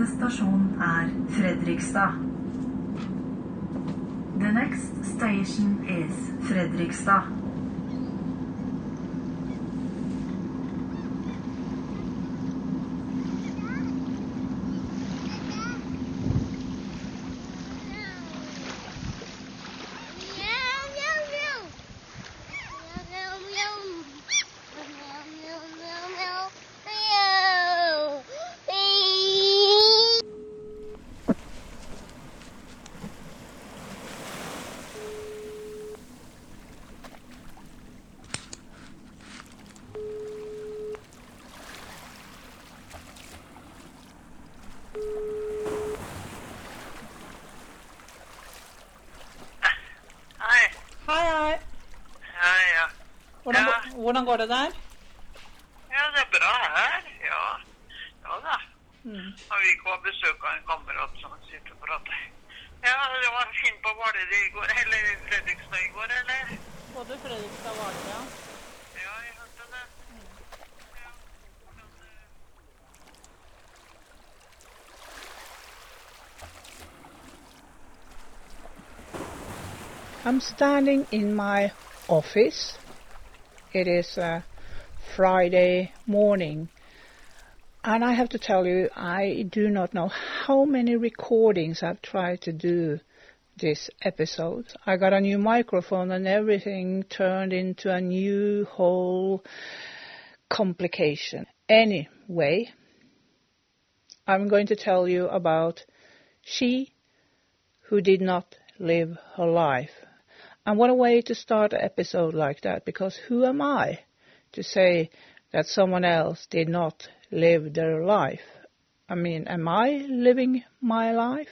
Neste stasjon er Fredrikstad. The next station is Fredrikstad. Hvordan, går- det der? Ja, det er bra her. Ja. Ja da. Mm. Har vi ikke hatt besøk av en kamerat som sitter og prater. Ja, det var fint på Hvaler i går, eller Fredrikstad i går, eller? Både Fredrikstad og Hvaler, ja. Ja, jeg hørte det. Ja. hvordan, I'm standing in my office. It is a Friday morning. And I have to tell you, I do not know how many recordings I've tried to do this episode. I got a new microphone and everything turned into a new whole complication. Anyway, I'm going to tell you about she who did not live her life. And what a way to start an episode like that, because who am I to say that someone else did not live their life? I mean, am I living my life?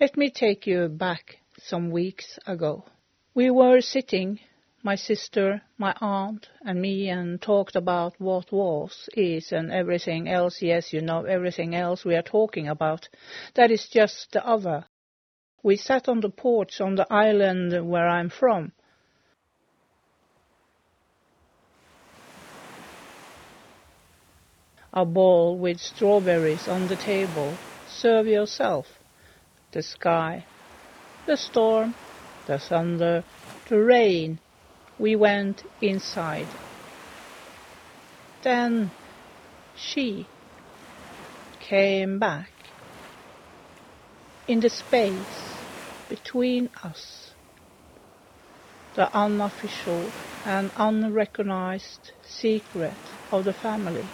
Let me take you back some weeks ago. We were sitting, my sister, my aunt, and me, and talked about what was, is, and everything else. Yes, you know, everything else we are talking about. That is just the other. We sat on the porch on the island where I'm from. A bowl with strawberries on the table. Serve yourself. The sky, the storm, the thunder, the rain. We went inside. Then she came back in the space between us, the unofficial and unrecognized secret of the family.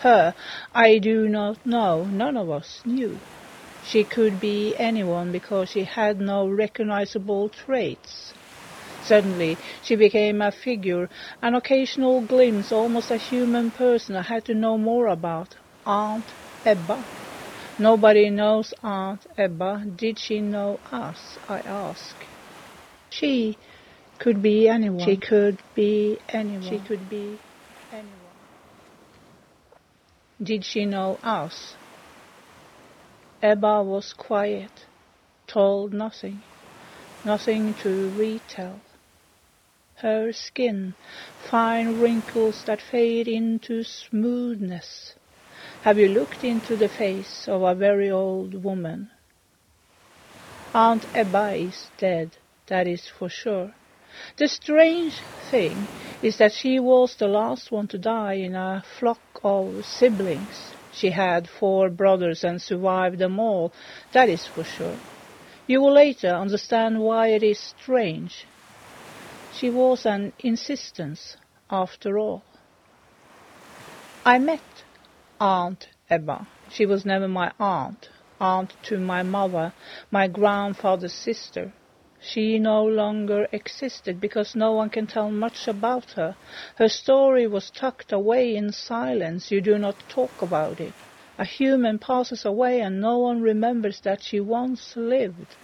Her I do not know, none of us knew. She could be anyone because she had no recognizable traits. Suddenly she became a figure, an occasional glimpse, almost a human person I had to know more about. Aunt Ebba. Nobody knows Aunt Ebba. Did she know us? I ask. She could be anyone. She could be anyone. She could be anyone. Did she know us? Ebba was quiet, told nothing, nothing to retell. Her skin, fine wrinkles that fade into smoothness. Have you looked into the face of a very old woman? Aunt Ebba is dead, that is for sure. The strange thing is that she was the last one to die in a flock of siblings. She had four brothers and survived them all, that is for sure. You will later understand why it is strange. She was an insistence, after all. I met Aunt Ebba. She was never my aunt, aunt to my mother, my grandfather's sister. She no longer existed because no one can tell much about her. Her story was tucked away in silence. You do not talk about it. A human passes away and no one remembers that she once lived.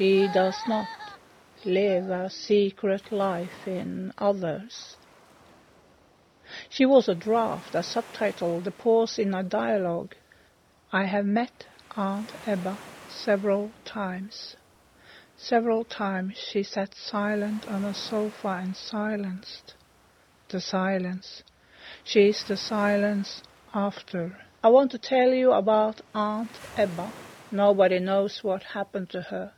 She does not live a secret life in others. She was a draft, a subtitle, the pause in a dialogue. I have met Aunt Ebba several times. Several times she sat silent on a sofa and silenced. The silence. She is the silence after. I want to tell you about Aunt Ebba. Nobody knows what happened to her.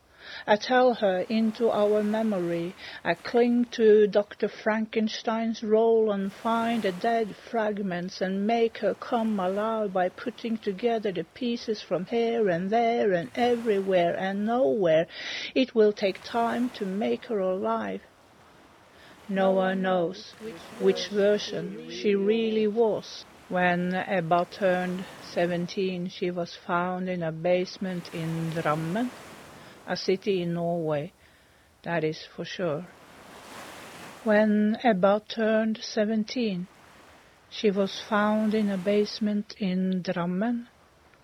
I tell her into our memory. I cling to Dr. Frankenstein's role and find the dead fragments and make her come alive by putting together the pieces from here and there and everywhere and nowhere. It will take time to make her alive. No one knows which version she really was. When Ebba turned 17, she was found in a basement in Drammen a city in Norway, that is for sure. When Ebba turned 17, she was found in a basement in Drammen,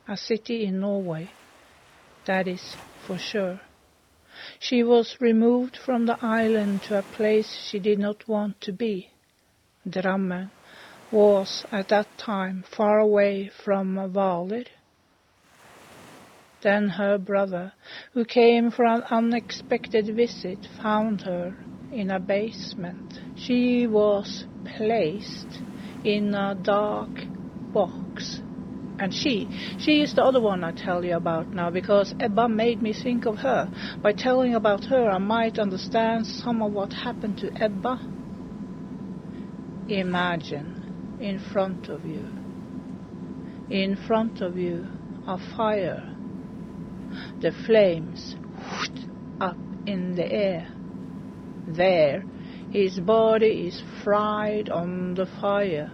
a city in Norway, that is for sure. She was removed from the island to a place she did not want to be. Drammen was at that time far away from Hvaler, then her brother, who came for an unexpected visit, found her in a basement. She was placed in a dark box. And she, she is the other one I tell you about now, because Ebba made me think of her. By telling about her, I might understand some of what happened to Ebba. Imagine in front of you, in front of you, a fire the flames whooshed up in the air. There, his body is fried on the fire.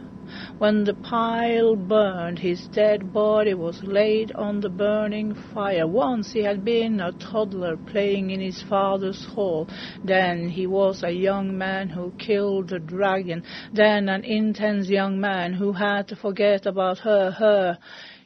When the pile burned, his dead body was laid on the burning fire. Once he had been a toddler playing in his father's hall. Then he was a young man who killed the dragon. Then an intense young man who had to forget about her, her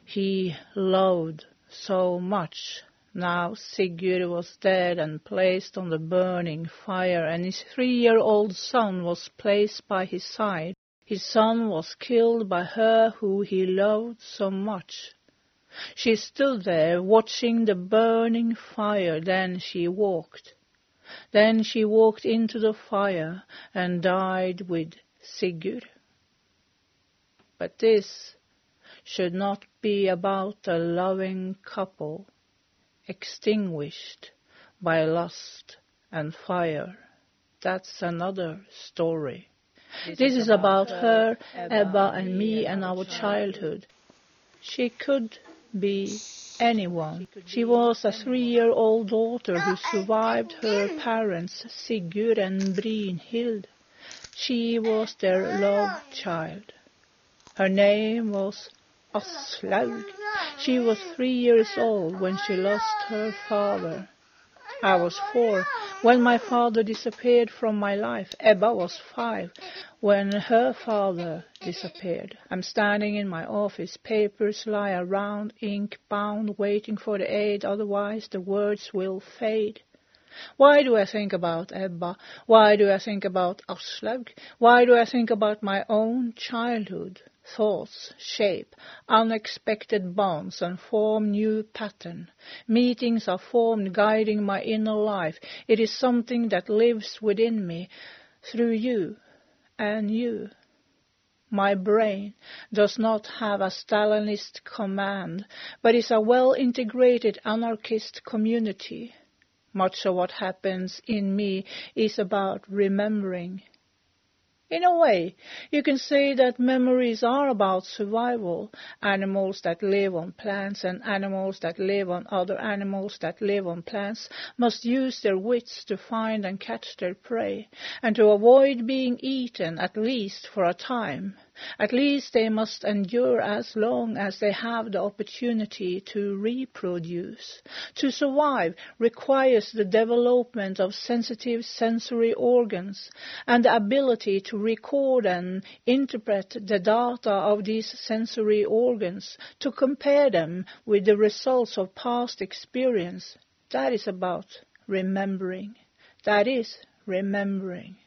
he loved so much. Now Sigurd was dead and placed on the burning fire, and his three-year-old son was placed by his side. His son was killed by her who he loved so much. She stood there watching the burning fire, then she walked. Then she walked into the fire and died with Sigurd. But this should not be about a loving couple extinguished by lust and fire. That's another story. This is about her, Ebba, and me and our childhood. She could be anyone. She was a three-year-old daughter who survived her parents, Sigurd and Brynhild. She was their love child. Her name was Aslaug. She was three years old when she lost her father. I was four when my father disappeared from my life. Ebba was five when her father disappeared. I'm standing in my office. Papers lie around, ink bound, waiting for the aid, otherwise the words will fade. Why do I think about Ebba? Why do I think about Aslaug? Why do I think about my own childhood? Thoughts shape unexpected bonds and form new pattern. Meetings are formed guiding my inner life. It is something that lives within me through you and you. My brain does not have a Stalinist command, but is a well-integrated anarchist community. Much of what happens in me is about remembering in a way, you can say that memories are about survival. Animals that live on plants and animals that live on other animals that live on plants must use their wits to find and catch their prey, and to avoid being eaten, at least for a time. At least they must endure as long as they have the opportunity to reproduce. To survive requires the development of sensitive sensory organs and the ability to record and interpret the data of these sensory organs, to compare them with the results of past experience. That is about remembering. That is remembering.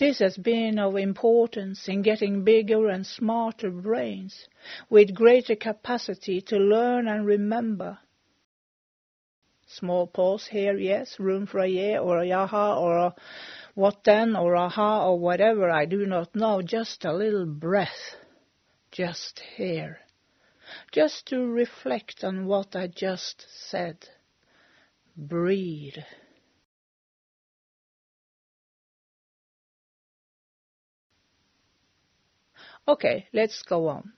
This has been of importance in getting bigger and smarter brains with greater capacity to learn and remember. Small pause here, yes, room for a yeah or a yaha or a what then or aha or whatever, I do not know, just a little breath, just here, just to reflect on what I just said. Breathe. Okay, let's go on.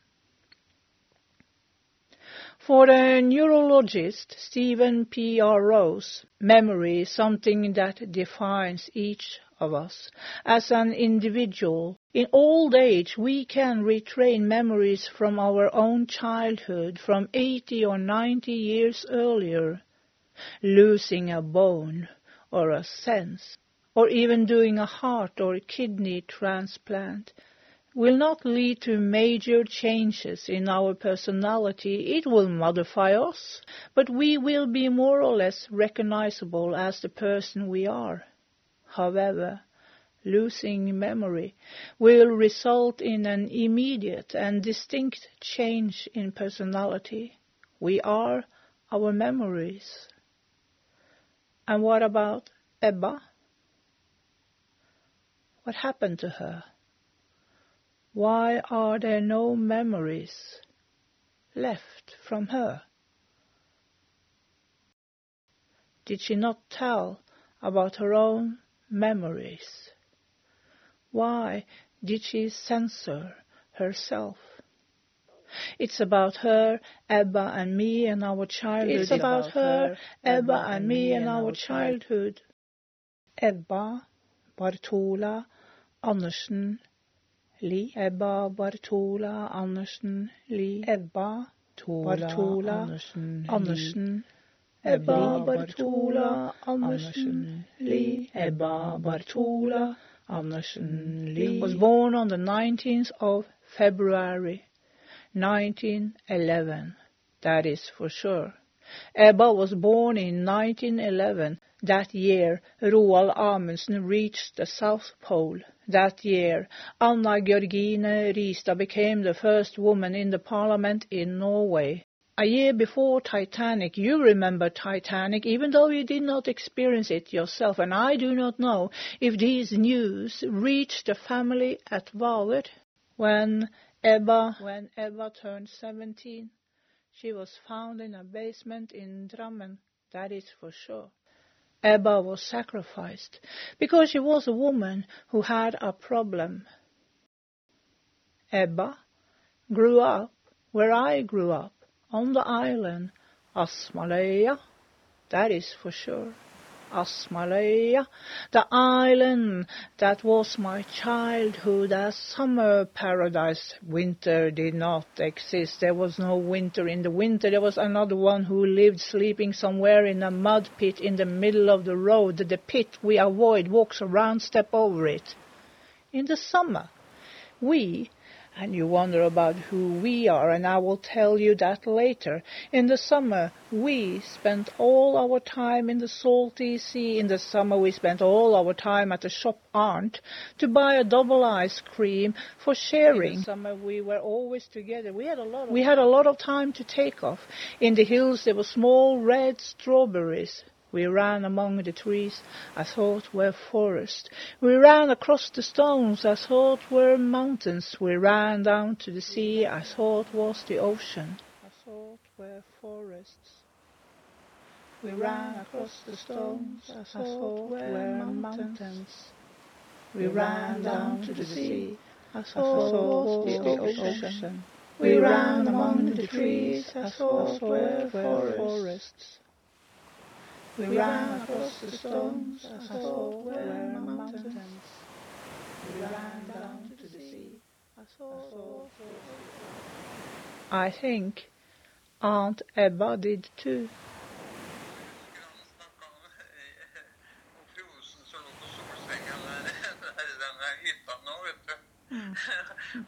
For the neurologist Steven P. R. Rose, memory is something that defines each of us as an individual. In old age, we can retrain memories from our own childhood from 80 or 90 years earlier, losing a bone or a sense, or even doing a heart or kidney transplant will not lead to major changes in our personality. It will modify us, but we will be more or less recognizable as the person we are. However, losing memory will result in an immediate and distinct change in personality. We are our memories. And what about Ebba? What happened to her? Why are there no memories left from her? Did she not tell about her own memories? Why did she censor herself? It's about her, Ebba and me and our childhood. It's about her, Ebba and me and our childhood. Ebba Bartola Andersen Li. Ebba Bartola Andersen Li. Ebba Bartola Andersen, Andersen Ebba Bartola Andersen Li. Ebba Bartola Andersen Li was born on the 19th of February 1911. That is for sure. Ebba was born in 1911. That year, Roald Amundsen reached the South Pole. That year, Anna Georgine Rogstad became the first woman in the parliament in Norway. A year before Titanic, you remember Titanic, even though you did not experience it yourself, and I do not know if these news reached the family at Hvaler. When Ebba, when Ebba turned 17, she was found in a basement in Drammen, that is for sure. Ebba was sacrificed because she was a woman who had a problem. Ebba grew up where I grew up, on the island Asmaløya, that is for sure. Asmaløya, the island that was my childhood, a summer paradise. Winter did not exist. There was no winter. In the winter, there was another one who lived sleeping somewhere in a mud pit in the middle of the road. The pit we avoid walks around, step over it. In the summer, we and you wonder about who we are, and I will tell you that later. In the summer, we spent all our time in the salty sea. In the summer, we spent all our time at the shop Arndt to buy a double ice cream for sharing. In the summer, we were always together. We had a lot of, we had a lot of time to take off. In the hills, there were small red strawberries. We ran among the trees I thought were forest. We ran across the stones I thought were mountains. We ran down to the sea I thought was the ocean. I thought were forests. We ran across the stones I thought were mountains. We ran down to the sea I thought was the ocean. We ran among the trees I thought were forests. We ran across the stones as though were mountains. We ran down to the sea as though I think Aunt Ebba did too.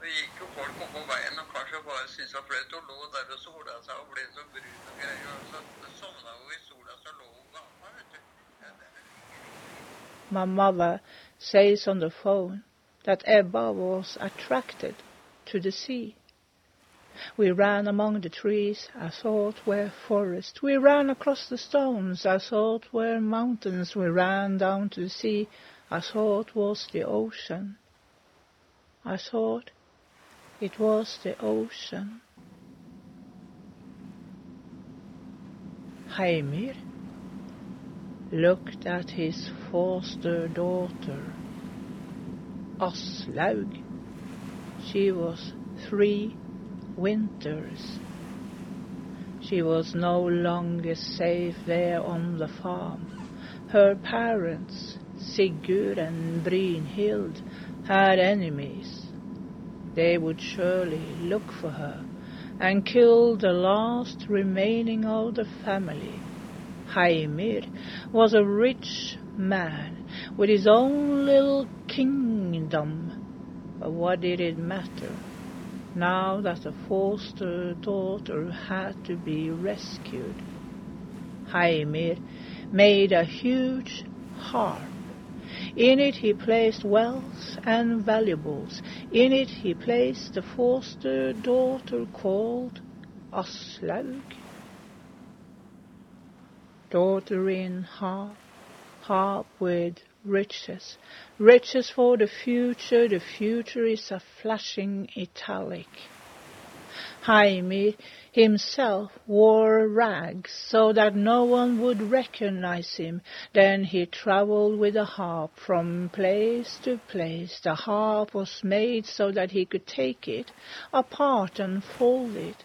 Det gikk jo folk oppå veien og kanskje bare syntes det var flaut og lå der og sola seg og ble så brun og greier. Og så sovna hun i sola, så lå hun gammel, vet du. Ja, det er vel My mother says on the phone that Ebba was attracted to the sea. We ran among the trees I thought were forest. We ran across the stones I thought were mountains. We ran down to the sea I thought was the ocean. I thought it was the ocean. Heimir looked at his foster daughter, Aslaug. She was three winters. She was no longer safe there on the farm. Her parents, Sigurd and Brynhild, had enemies. They would surely look for her and kill the last remaining of the family. Heimir was a rich man with his own little kingdom. But what did it matter? now that the foster daughter had to be rescued. Heimir made a huge harp. In it he placed wealth and valuables. In it he placed the foster daughter called Aslaug. Daughter in harp, harp with riches. Riches for the future, the future is a flashing italic. Heimir himself wore rags so that no one would recognize him. Then he traveled with a harp from place to place. The harp was made so that he could take it apart and fold it.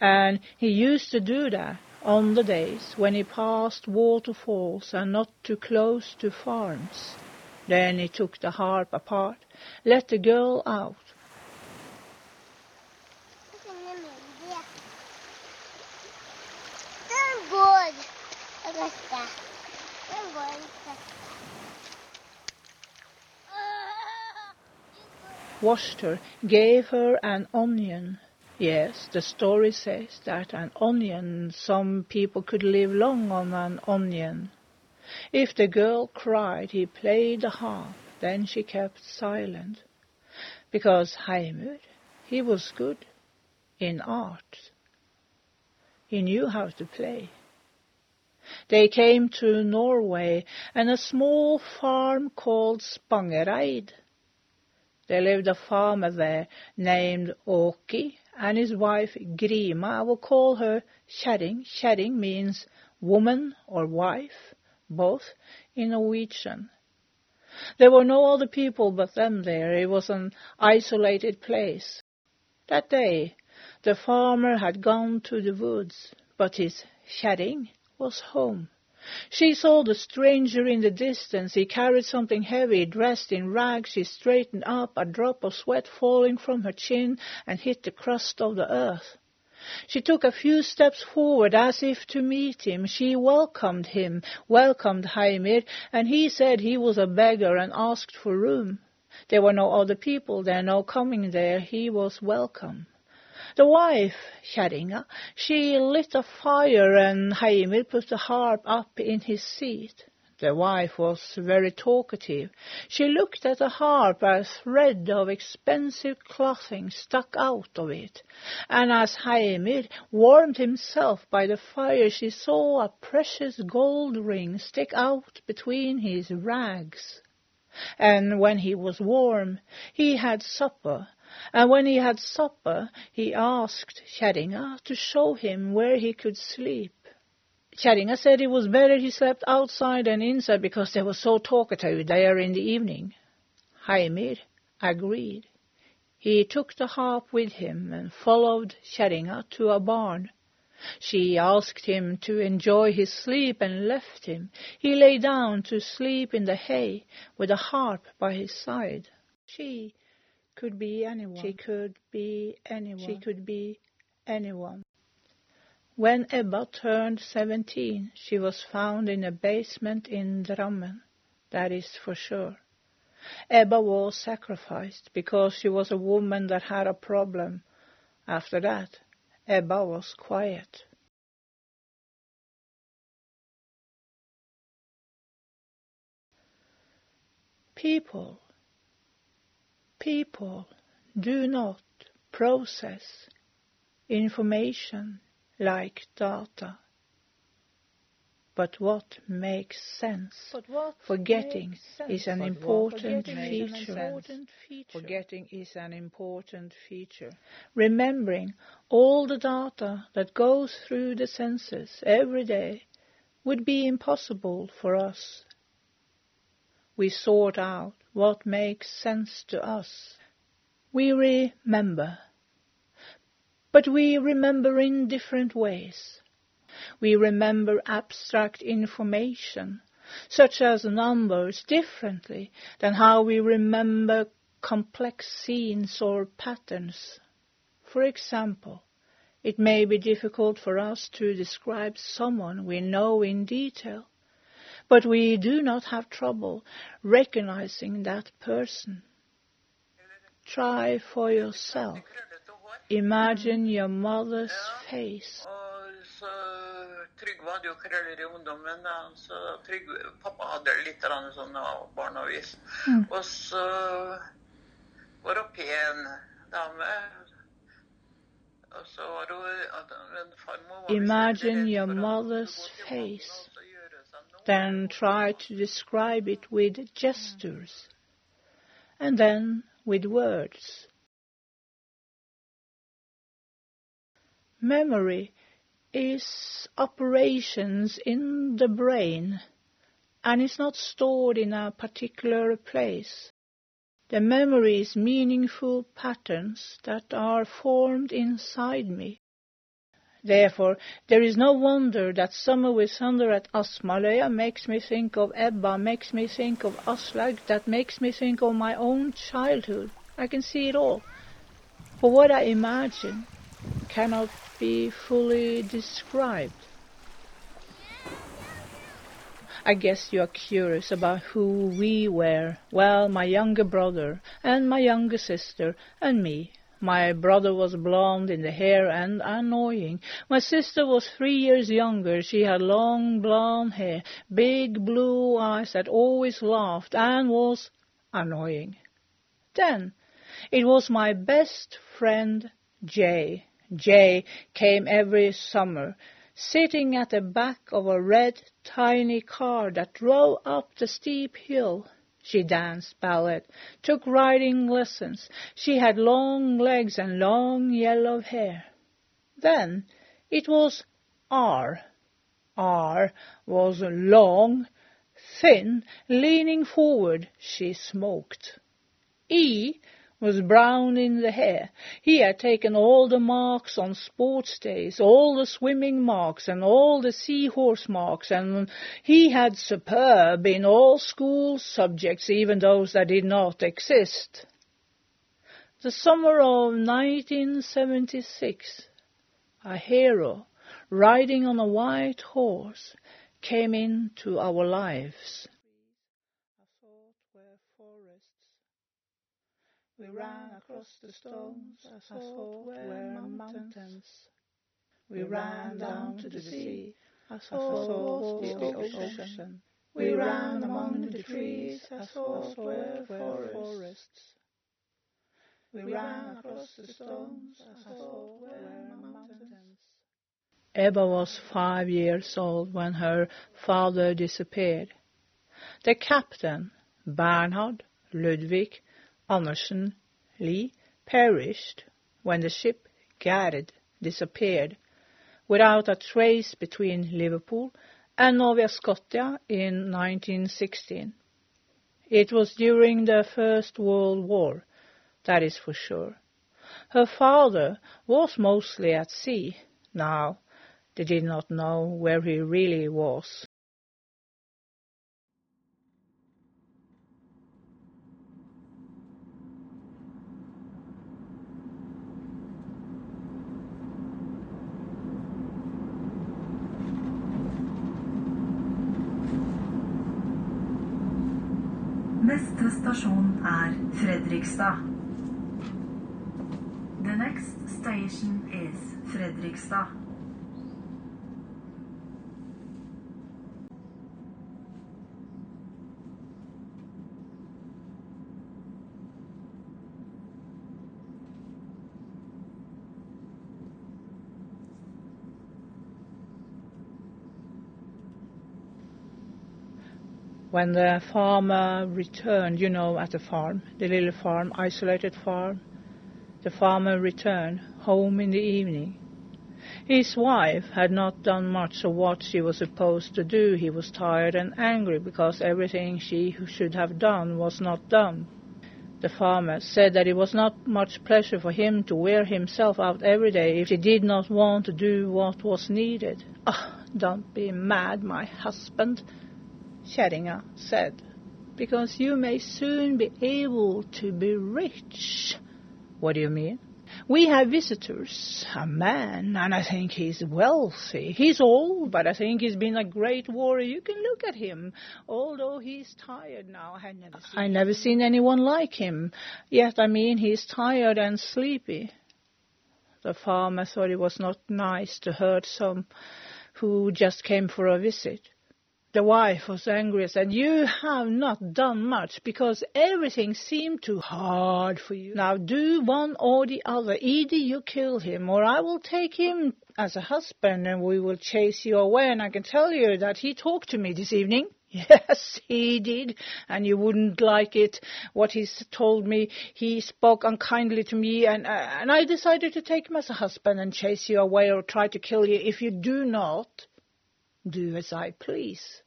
And he used to do that on the days when he passed waterfalls and not too close to farms. Then he took the harp apart, let the girl out. Washed her, gave her an onion, Yes, the story says that an onion, some people could live long on an onion. If the girl cried, he played the harp, then she kept silent. Because Heimir, he was good in art. He knew how to play. They came to Norway and a small farm called Spangereid. There lived a farmer there named Åki, and his wife Grima. I will call her Kjerring. Kjerring means woman or wife, both in Norwegian. There were no other people but them there. It was an isolated place. That day the farmer had gone to the woods, but his Kjerring was home. She saw the stranger in the distance. He carried something heavy, dressed in rags. She straightened up, a drop of sweat falling from her chin and hit the crust of the earth. She took a few steps forward as if to meet him. She welcomed him, welcomed Heimir, and he said he was a beggar and asked for room. There were no other people there, no coming there. He was welcome. The wife, Kjerringa, she lit a fire and Heimir put the harp up in his seat. The wife was very talkative. She looked at the harp, a thread of expensive clothing stuck out of it, and as Heimir warmed himself by the fire, she saw a precious gold ring stick out between his rags. And when he was warm, he had supper, and when he had supper, he asked Kjerringa to show him where he could sleep. Kjerringa said it was better he slept outside than inside because they were so talkative there in the evening. Heimir agreed. He took the harp with him and followed Kjerringa to a barn. She asked him to enjoy his sleep and left him. He lay down to sleep in the hay with the harp by his side. She could be anyone. She could be anyone. She could be anyone. When Ebba turned 17, she was found in a basement in Drammen. That is for sure. Ebba was sacrificed because she was a woman that had a problem. After that, Ebba was quiet. People, people do not process information like data. But what makes sense? But what Forgetting makes sense? is an But important forgetting is an feature. important feature. Forgetting is an important feature. Remembering all the data that goes through the senses every day would be impossible for us. We sort out what makes sense to us. We remember. But we remember in different ways. We remember abstract information, such as numbers, differently than how we remember complex scenes or patterns. For example, it may be difficult for us to describe someone we know in detail, but we do not have trouble recognizing that person. Try for yourself. Imagine your mother's face. Trygve hadde jo krøller i ungdommen, da. Så Trygve, pappa hadde litt sånn av. Mm. Og så var hun pen dame. Og så var hun men farmor var Imagine your for at hun mother's skulle gå til face. vannet og så gjøre seg noe. Then try to describe it with gestures. And then with words. Memory is operations in the brain and is not stored in a particular place. The memory is meaningful patterns that are formed inside me. Therefore, there is no wonder that summer with thunder at Asmaløya makes me think of Ebba, makes me think of Aslaug, that makes me think of my own childhood. I can see it all. For what I imagine cannot be fully described. I guess you are curious about who we were. Well, my younger brother and my younger sister and me. My brother was blonde in the hair and annoying. My sister was three years younger. She had long blonde hair, big blue eyes that always laughed and was annoying. Then it was my best friend Jay. Jay came every summer, sitting at the back of a red tiny car that drove up the steep hill. She danced ballet, took riding lessons. She had long legs and long yellow hair. Then it was R. R was long, thin, leaning forward. She smoked. E was brown in the hair. He had taken all the marks on sports days, all the swimming marks and all the seahorse marks, and he had superb in all school subjects, even those that did not exist. The summer of 1976, a hero riding on a white horse came into our lives. I thought were forests. We ran across the stones, as I thought were mountains. We ran down to the sea, I thought was the ocean. We ran among the trees, I thought were forests. We ran across the stones, I thought were mountains. Ebba was five years old when her father disappeared. The captain, Bernhard Ludwig Andersen Li, perished when the ship Gerd disappeared without a trace between Liverpool and Nova Scotia in 1916. It was during the First World War, that is for sure. Her father was mostly at sea. Now, they did not know where he really was. Stasjon er Fredrikstad. The next station is Fredrikstad. When the farmer returned, you know, at the farm, the little farm, isolated farm, the farmer returned home in the evening. His wife had not done much of what she was supposed to do. He was tired and angry because everything she should have done was not done. The farmer said that it was not much pleasure for him to wear himself out every day if he did not want to do what was needed. Ah, don't be mad, my husband, Kjerringa said, because you may soon be able to be rich. What do you mean? We have visitors, a man, and I think he's wealthy. He's old, but I think he's been a great warrior. You can look at him, although he's tired now. I never seen, I never seen anyone like him. Yet, I mean, he's tired and sleepy. The farmer thought it was not nice to hurt some who just came for a visit. The wife was angry and said, You have not done much because everything seemed too hard for you. Now do one or the other. Either you kill him or I will take him as a husband and we will chase you away. And I can tell you that he talked to me this evening. Yes, he did, and you wouldn't like it. What he told me, he spoke unkindly to me, and uh, and I decided to take him as a husband and chase you away or try to kill you if you do not do as I please.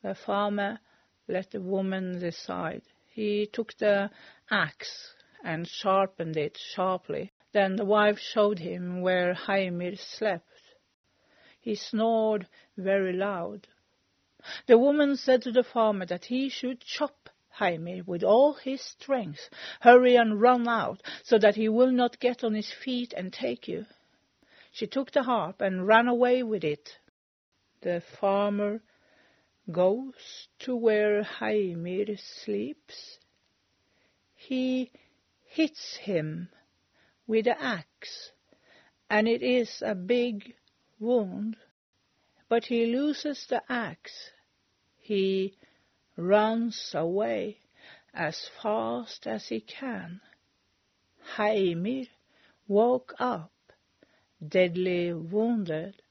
The farmer let the woman decide. He took the axe and sharpened it sharply. Then the wife showed him where Heimir slept. He snored very loud. The woman said to the farmer that he should chop Heimir with all his strength, hurry and run out, so that he will not get on his feet and take you. She took the harp and ran away with it. The farmer goes to where Heimir sleeps. He hits him with the axe, and it is a big wound. But he loses the axe. He runs away as fast as he can. Heimir woke up, deadly wounded.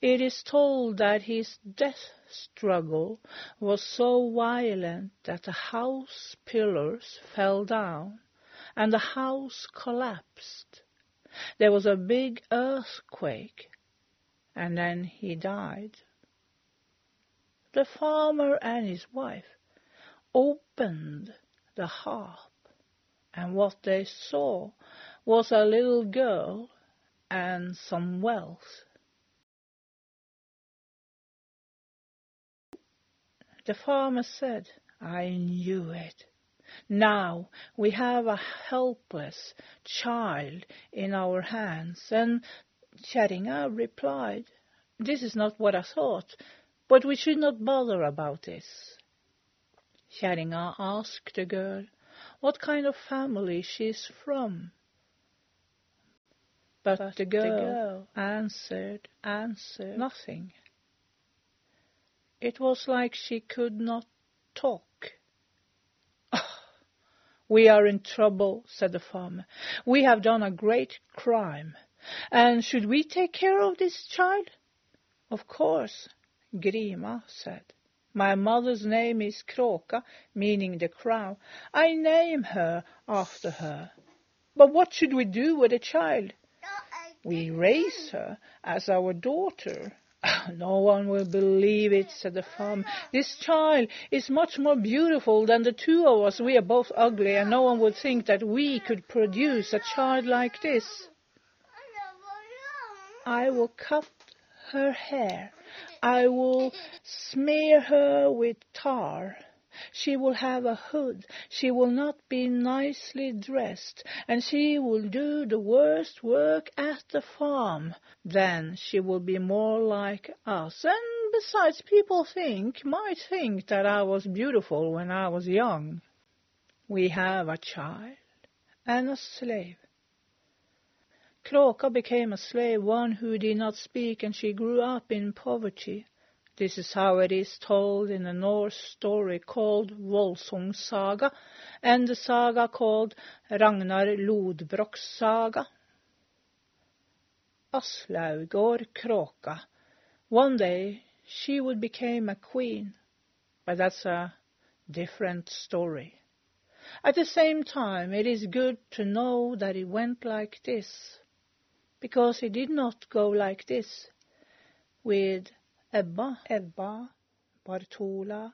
It is told that his death struggle was so violent that the house pillars fell down and the house collapsed. There was a big earthquake, and then he died. The farmer and his wife opened the harp, and what they saw was a little girl and some wealth. The farmer said, I knew it. Now we have a helpless child in our hands. And Kjerringa replied, This is not what I thought, but we should not bother about this. Kjerringa asked the girl what kind of family she is from. But, but the, girl the girl answered, answered nothing. It was like she could not talk. We are in trouble, said the farmer. We have done a great crime. And should we take care of this child? Of course, Grima said. My mother's name is Kråka, meaning the crown. I name her after her. But what should we do with the child? We raise her as our daughter. No one will believe it, said the farmer. This child is much more beautiful than the two of us. We are both ugly, and no one would think that we could produce a child like this. I will cut her hair. I will smear her with tar. She will have a hood, she will not be nicely dressed, and she will do the worst work at the farm. Then she will be more like us. And besides, people think, might think that I was beautiful when I was young. We have a child and a slave. Kråka became a slave, one who did not speak, and she grew up in poverty. This is how it is told in a Norse story called Volsung Saga and the saga called Ragnar Lodbrok's Saga. Aslaug or Kråka. One day she would become a queen, but that's a different story. At the same time, it is good to know that it went like this, because it did not go like this with Ebba, Ebba Bartola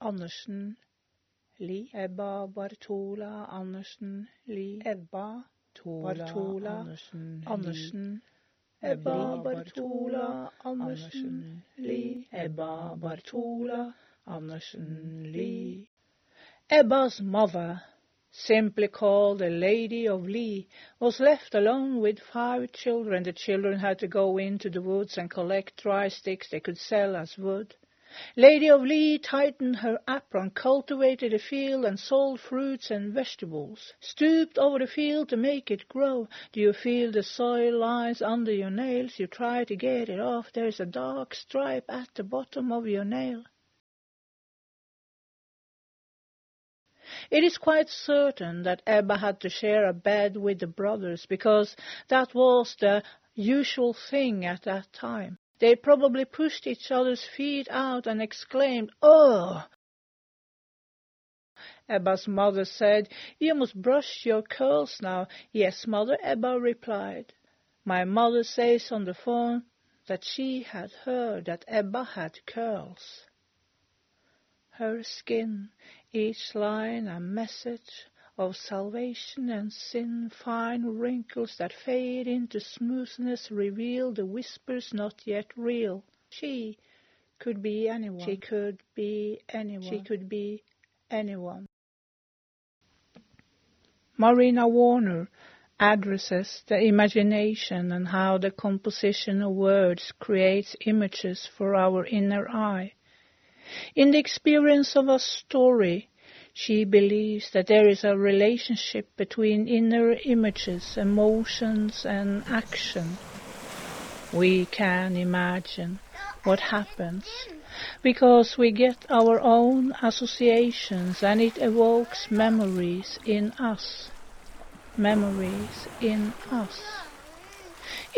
Andersen Lie, Ebba Bartola Andersen Lie, Ebba Bartola Andersen Ebba Bartola Andersen Lie, Ebba Bartola Andersen Lie. Ebba's mother, simply called the Lady of Li, was left alone with five children. The children had to go into the woods and collect dry sticks they could sell as wood. Lady of Li tightened her apron, cultivated a field, and sold fruits and vegetables. Stooped over the field to make it grow. Do you feel the soil lies under your nails? You try to get it off. There's a dark stripe at the bottom of your nail. It is quite certain that Ebba had to share a bed with the brothers because that was the usual thing at that time. They probably pushed each other's feet out and exclaimed, Oh! Ebba's mother said, You must brush your curls now. Yes, mother, Ebba replied. My mother says on the phone that she had heard that Ebba had curls. Her skin each line a message of salvation and sin, fine wrinkles that fade into smoothness reveal the whispers not yet real. She could be anyone. She could be anyone. She could be anyone. Marina Warner addresses the imagination and how the composition of words creates images for our inner eye. In the experience of a story, she believes that there is a relationship between inner images, emotions, and action. We can imagine what happens because we get our own associations and it evokes memories in us. Memories in us.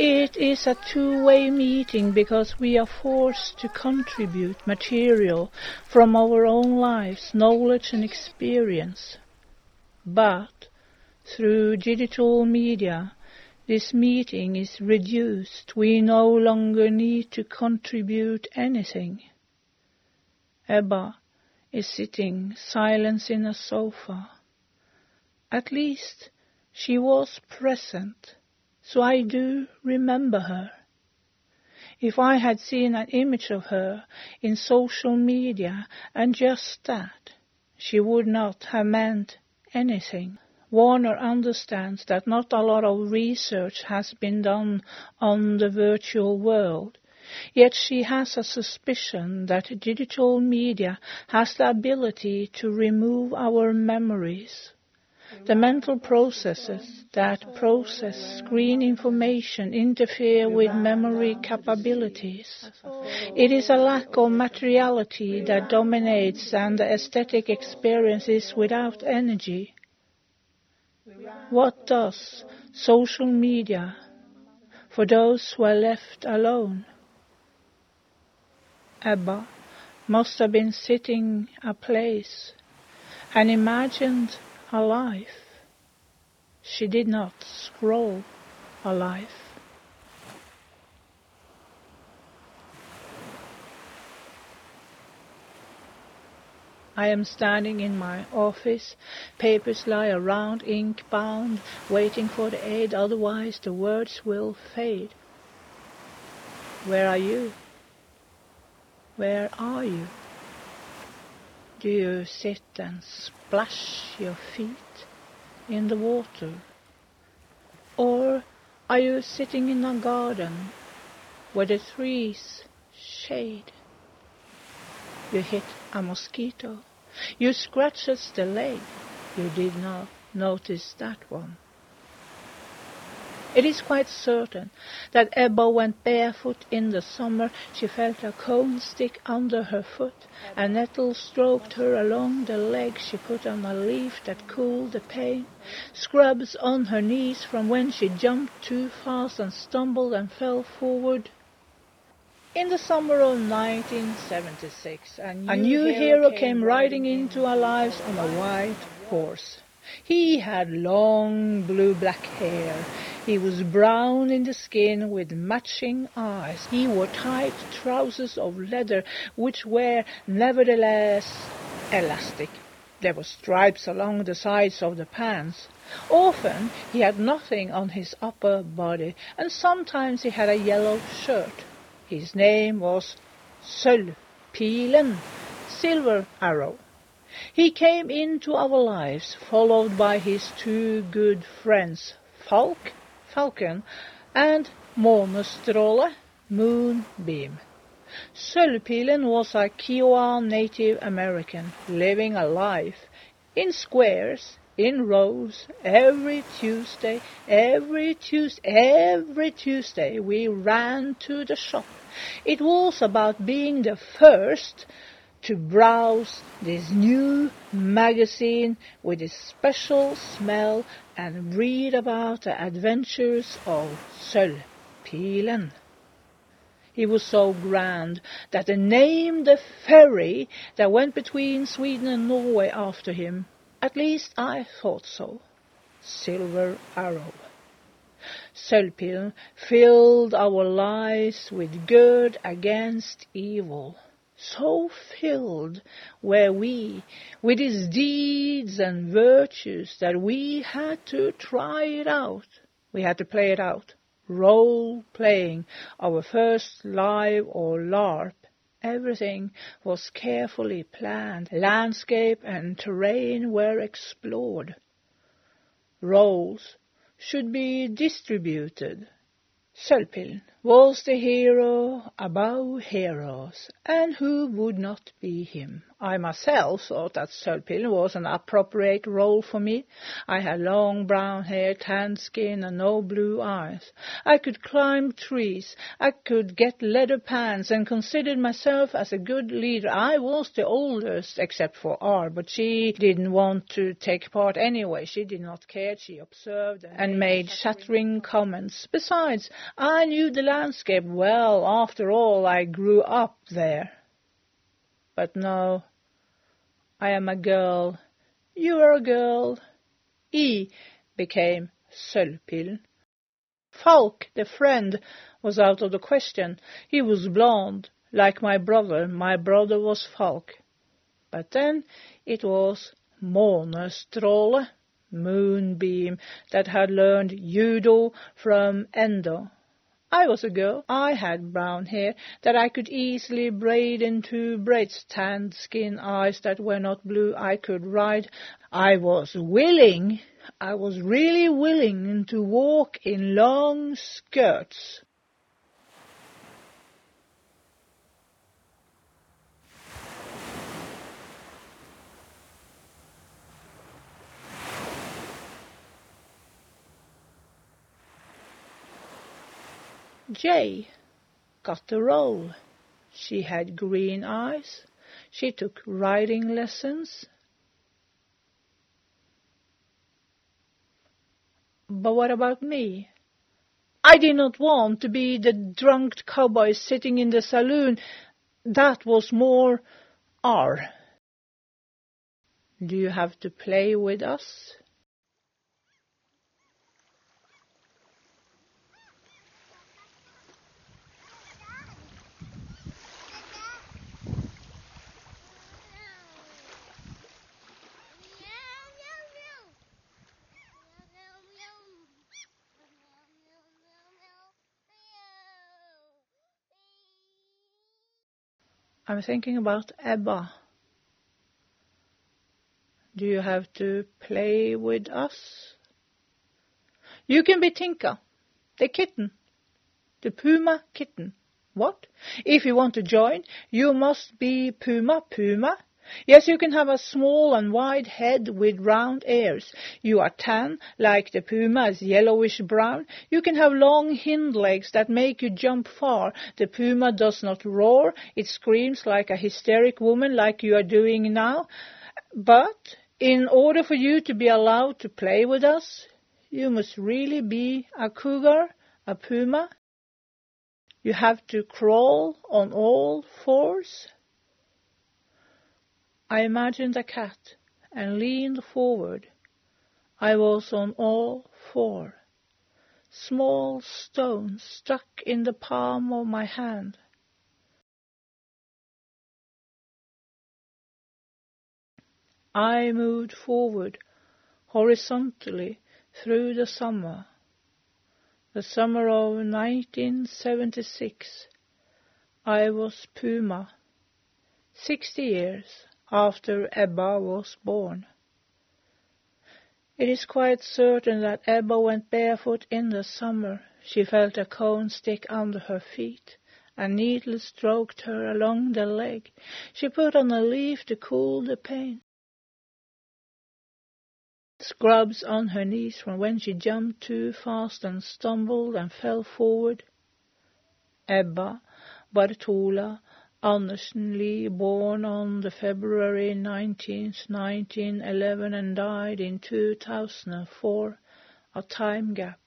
It is a two-way meeting because we are forced to contribute material from our own lives, knowledge and experience. But through digital media, this meeting is reduced. We no longer need to contribute anything. Ebba is sitting silent in a sofa. At least she was present so I do remember her. If I had seen an image of her in social media and just that, she would not have meant anything. Warner understands that not a lot of research has been done on the virtual world, yet she has a suspicion that digital media has the ability to remove our memories. The mental processes that process screen information interfere with memory capabilities. It is a lack of materiality that dominates and the aesthetic experience is without energy. What does social media for those who are left alone? Ebba must have been sitting a place and imagined her life. She did not scroll her life. I am standing in my office, papers lie around, ink bound, waiting for the aid, otherwise the words will fade. Where are you? Where are you? Do you sit and splash your feet in the water? Or are you sitting in a garden where the trees shade? You hit a mosquito. You scratches the leg. You did not notice that one. It is quite certain that Ebba went barefoot in the summer. She felt a cone stick under her foot. A nettle stroked her along the leg. She put on a leaf that cooled the pain. Scrubs on her knees from when she jumped too fast and stumbled and fell forward. In the summer of 1976, a new, a new hero came riding into our lives on a white horse. He had long blue-black hair. He was brown in the skin with matching eyes. He wore tight trousers of leather, which were nevertheless elastic. There were stripes along the sides of the pants. Often he had nothing on his upper body, and sometimes he had a yellow shirt. His name was Sølvpilen, Silver Arrow. He came into our lives followed by his two good friends, Falk, Falcon, and Månestråle, Moonbeam. Sølvpilen was a Kiowa Native American living a life in squares, in rows, every Tuesday, every Tuesday, every Tuesday we ran to the shop. It was about being the first to browse this new magazine with its special smell and read about the adventures of Sølvpilen. He was so grand that they named the ferry that went between Sweden and Norway after him. At least I thought so. Silver Arrow. Sølvpilen filled our lives with good against evil so filled were we with his deeds and virtues that we had to try it out. We had to play it out. Role playing, our first live or LARP. Everything was carefully planned. Landscape and terrain were explored. Roles should be distributed. Sølvpilen was the hero above heroes, and who would not be him? I myself thought that Sølvpilen was an appropriate role for me. I had long brown hair, tan skin, and no blue eyes. I could climb trees. I could get leather pants, and considered myself as a good leader. I was the oldest, except for R, but she didn't want to take part anyway. She did not care. She observed and made shattering comments. Besides, I knew the landscape well. After all, I grew up there. But no, I am a girl. You are a girl. E became Sølvpilen. Falk, the friend, was out of the question. He was blond, like my brother. My brother was Falk. But then it was Månestråle, Moonbeam, that had learned judo from Endo. I was a girl. I had brown hair that I could easily braid into braids, tanned skin, eyes that were not blue. I could ride. I was willing. I was really willing to walk in long skirts. J got the role. She had green eyes. She took riding lessons. But what about me? I did not want to be the drunk cowboy sitting in the saloon. That was more R. Do you have to play with us? I'm thinking about Ebba. Do you have to play with us? You can be Tinka, the kitten, the Puma kitten. What? If you want to join, you must be Puma Puma Yes, you can have a small and wide head with round ears. You are tan, like the puma is yellowish brown. You can have long hind legs that make you jump far. The puma does not roar. It screams like a hysteric woman like you are doing now. But in order for you to be allowed to play with us, you must really be a cougar, a puma, You have to crawl on all fours? I imagined a cat and leaned forward. I was on all four. Small stones stuck in the palm of my hand. I moved forward horizontally through the summer. The summer of 1976. I was Puma, 60 years after Ebba was born. It is quite certain that Ebba went barefoot in the summer. She felt a cone stick under her feet. A needle stroked her along the leg. She put on a leaf to cool the pain scrubs on her knees from when she jumped too fast and stumbled and fell forward. Ebba Bartola Andersen Li, born on the February 19th, 1911 and died in 2004, a time gap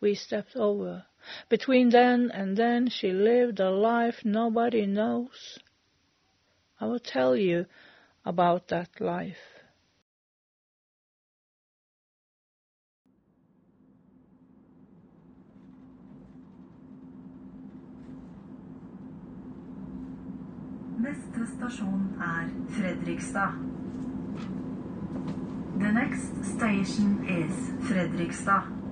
we stepped over. Between then and then she lived a life nobody knows. I will tell you about that life. Neste stasjon er Fredrikstad. The next station is Fredrikstad.